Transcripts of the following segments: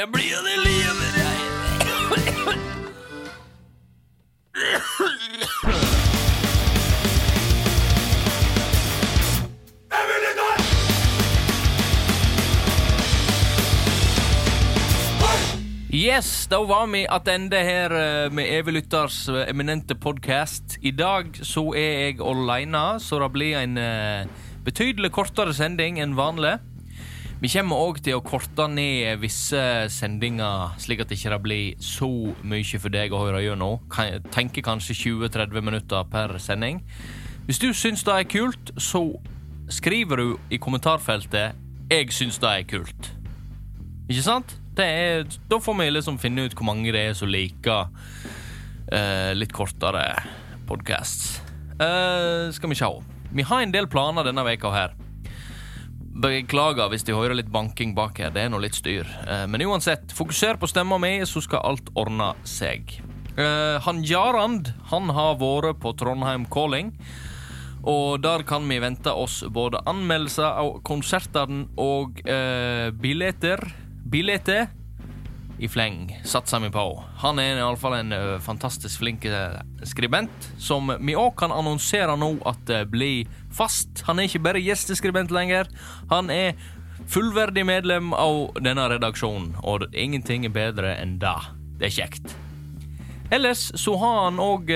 Jeg blir jo det livet jeg Yes, da var vi attende her eh, med Evig Lytters eh, eminente podkast. I dag så er jeg aleine, så det blir en eh, betydelig kortere sending enn vanlig. Vi kommer òg til å korte ned visse sendinger, slik at det ikke blir så mye for deg å høre gjennom. Tenker kanskje 20-30 minutter per sending. Hvis du syns det er kult, så skriver du i kommentarfeltet 'Jeg syns det er kult'. Ikke sant? Er, da får vi liksom finne ut hvor mange det er som liker uh, litt kortere podcasts. Uh, skal vi se. Vi har en del planer denne veka her. Beklager hvis de hører litt banking bak her. Det er noe litt styr. Eh, men uansett, fokuser på stemma mi, så skal alt ordne seg. Eh, han Jarand han har vært på Trondheim Calling. Og der kan vi vente oss både anmeldelser av konsertene og eh, billetter Billetter i fleng, satser vi på. Han er iallfall en fantastisk flink skribent, som vi òg kan annonsere nå at det blir fast. Han er ikke bare gjesteskribent lenger. Han er fullverdig medlem av denne redaksjonen, og ingenting er bedre enn det. Det er kjekt. Ellers så har han òg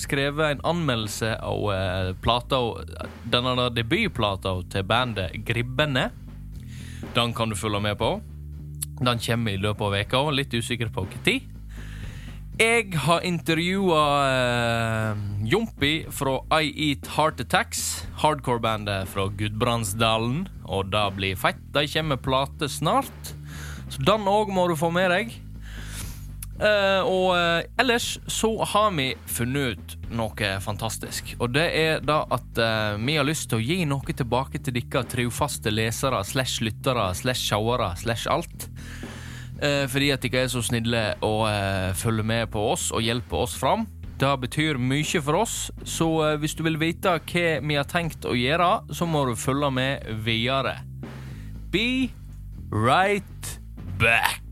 skrevet en anmeldelse av plata Denne debutplata til bandet Gribbene. Den kan du følge med på. Den kommer i løpet av veka, litt usikker på når. Jeg har intervjua uh, Jompi fra I Eat Heart Attacks, hardcore-bandet fra Gudbrandsdalen. Og det blir fett. De kommer med plate snart, så den òg må du få med deg. Eh, og uh, ellers så har vi funnet ut noe fantastisk. Og det er da at uh, vi har lyst til å gi noe tilbake til dere trofaste lesere slash lyttere slash seere slash alt. Fordi at dere er så snille og følger med på oss og hjelper oss fram. Det betyr mye for oss, så hvis du vil vite hva vi har tenkt å gjøre, så må du følge med videre. Be right back.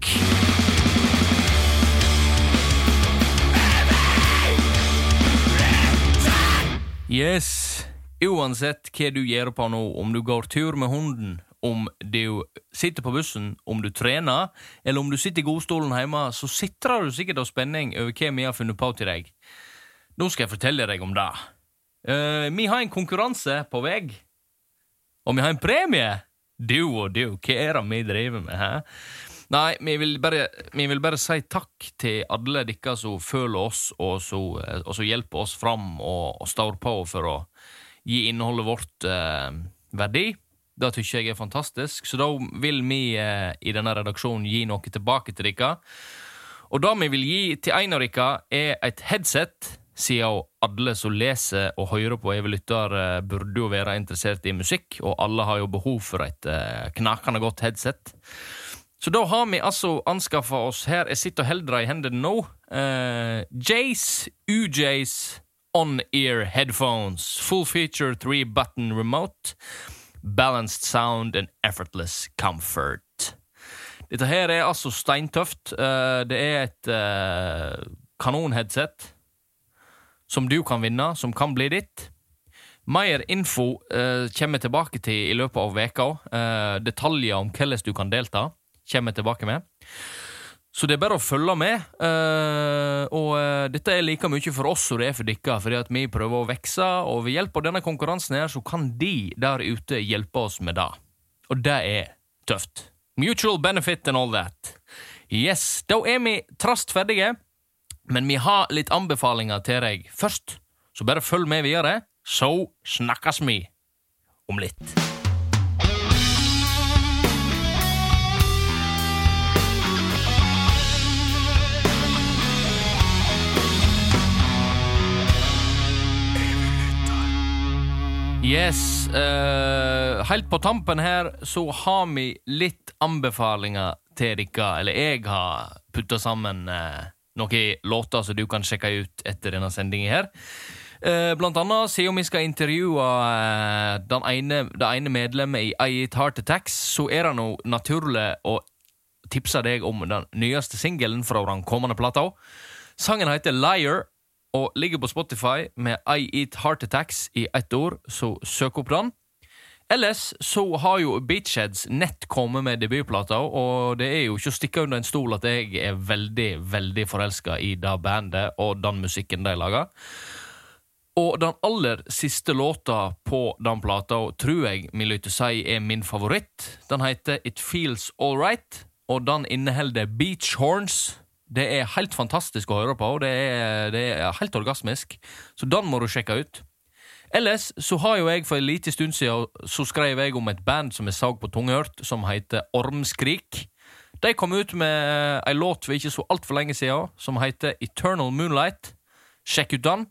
Yes. Uansett hva du gjør på nå, om du går tur med hunden, om du sitter på bussen, om du trener, eller om du sitter i godstolen hjemme, så sitrer du sikkert av spenning over hva vi har funnet på til deg. Nå skal jeg fortelle deg om det. Uh, vi har en konkurranse på vei, og vi har en premie. Du og du, hva er det vi driver med, hæ? Nei, vi vil bare, vi vil bare si takk til alle dere som føler oss, og som hjelper oss fram og, og står på for å gi innholdet vårt eh, verdi. Det syns jeg er fantastisk, så da vil vi eh, i denne redaksjonen gi noe tilbake til dere. Og det vi vil gi til en av dere, er et headset, siden alle som leser og hører på Evig lytter, eh, burde jo være interessert i musikk, og alle har jo behov for et eh, knakende godt headset. Så da har vi altså anskaffa oss her Jeg sitter og holder det i hendene nå. Uh, Jace UJs on-ear headphones. Full feature three button remote. Balanced sound and effortless comfort. Dette her er altså steintøft. Uh, det er et uh, kanonheadset som du kan vinne, som kan bli ditt. Mer info uh, kommer jeg tilbake til i løpet av veka. Uh, detaljer om hvordan du kan delta, kommer jeg tilbake med. Så det er bare å følge med. Uh, og uh, dette er like mye for oss som det er for dere, fordi at vi prøver å vokse, og ved hjelp av denne konkurransen her, så kan de der ute hjelpe oss med det. Og det er tøft. Mutual benefit and all that. Yes, da er vi trast ferdige. Men vi har litt anbefalinger til deg først, så bare følg med videre, så snakkes vi om litt. Yes. Uh, helt på tampen her så har vi litt anbefalinger til dere. Eller jeg har putta sammen uh, noen låter som du kan sjekke ut etter denne sendingen her. Eh, blant annet, se om vi skal intervjue den ene, det ene medlemmet i Eat Heart Attacks, så er det nå naturlig å tipse deg om den nyeste singelen fra den kommende plata. Sangen heter Liar og ligger på Spotify med I Eat Heart Attacks i ett ord, så søk opp den. Ellers så har jo Beachheads nett kommet med debutplata, og det er jo ikke å stikke under en stol at jeg er veldig, veldig forelska i det bandet og den musikken de lager. Og den aller siste låta på den plata tror jeg min lytter si er min favoritt. Den heter It Feels Alright, og den inneholder beach horns. Det er helt fantastisk å høre på, og det er, det er helt orgasmisk. Så den må du sjekke ut. Ellers så har jo jeg for en liten stund siden så skrev jeg om et band som jeg så på Tunghørt, som heter Ormskrik. De kom ut med ei låt for ikke så altfor lenge siden som heter Eternal Moonlight. Sjekk ut den.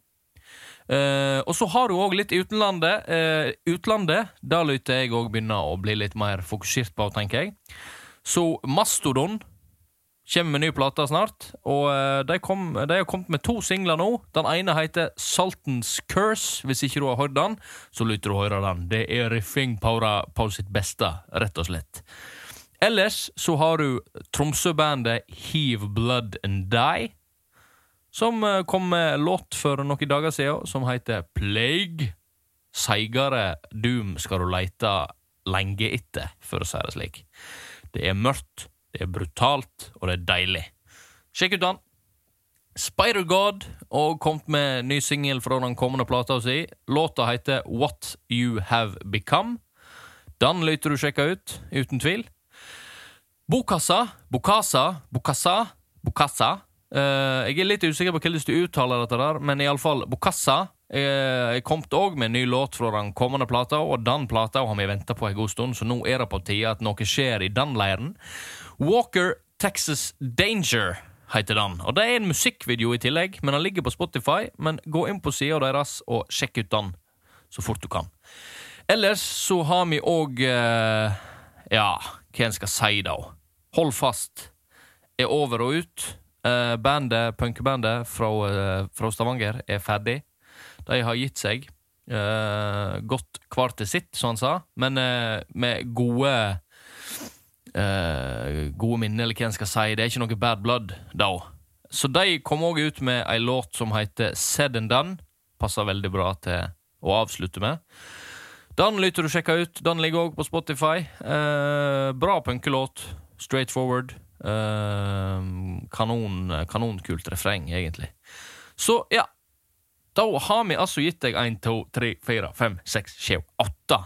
Uh, og så har du òg litt i utenlandet. Uh, utlandet, da lytter jeg òg begynne å bli litt mer fokusert på, tenker jeg. Så Mastodon kommer med ny plate snart. Og uh, de, kom, de, har kommet med to singler nå. Den ene heter Saltens Curse. Hvis ikke du har hørt den, så lytter du og hører den. Det er riffing på, på sitt beste, rett og slett. Ellers så har du Tromsø-bandet Heave Blood and Die som eh, kom med låt for noen dager siden som heter Plague. Seigere doom skal du leite lenge etter, for å si det slik. Det er mørkt, det er brutalt, og det er deilig. Sjekk ut den. Spider-God og kommet med ny singel fra den kommende plata si. Låta heter What You Have Become. Den lyter du sjekka ut, uten tvil. Bokassa, Bokasa, Bokassa, Bokassa Uh, jeg er litt usikker på hvordan du uttaler dette, der, men iallfall Bokassa er kommet òg med en ny låt fra den kommende plata, og den plata har vi venta på en god stund, så nå er det på tide at noe skjer i den leiren. Walker Texas Danger heter den, og det er en musikkvideo i tillegg, men den ligger på Spotify. Men gå inn på sida deres og sjekk ut den så fort du kan. Ellers så har vi òg eh, Ja, hva en skal si, da? Hold fast er over og ut. Eh, bandet, Punkebandet fra, eh, fra, Stavanger er ferdig. De har gitt seg. godt gått hver til sitt, som han sa, men med gode Gode minner, eller hva en skal si. Det er ikke noe bad blood, da. Så de kom òg ut med ei låt som heter Said and Done. Passer veldig bra til å avslutte med. Den lytter du sjekka ut. Den ligger òg på Spotify. bra punkelåt. Straight forward. Ehm, kanon, kanonkult refreng, egentlig. Så ja. Da har vi altså gitt deg én, to, tre, fire, fem, seks, sju, åtte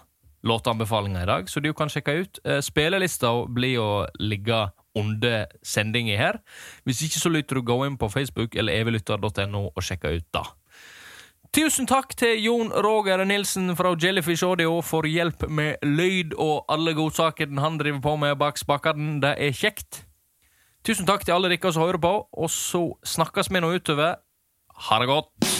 låteanbefalinger i dag, så du kan sjekke ut. Uh, spillelista blir å ligge under sendinga her. Hvis ikke, så lytter du gå inn på Facebook eller eviglytter.no og sjekke ut da. Tusen takk til Jon Roger Nilsen fra Jellyfish Audio for hjelp med lyd og alle godsakene han driver på med bak spakene. Det er kjekt. Tusen takk til alle dere som hører på, og så snakkes vi nå utover. Ha det godt.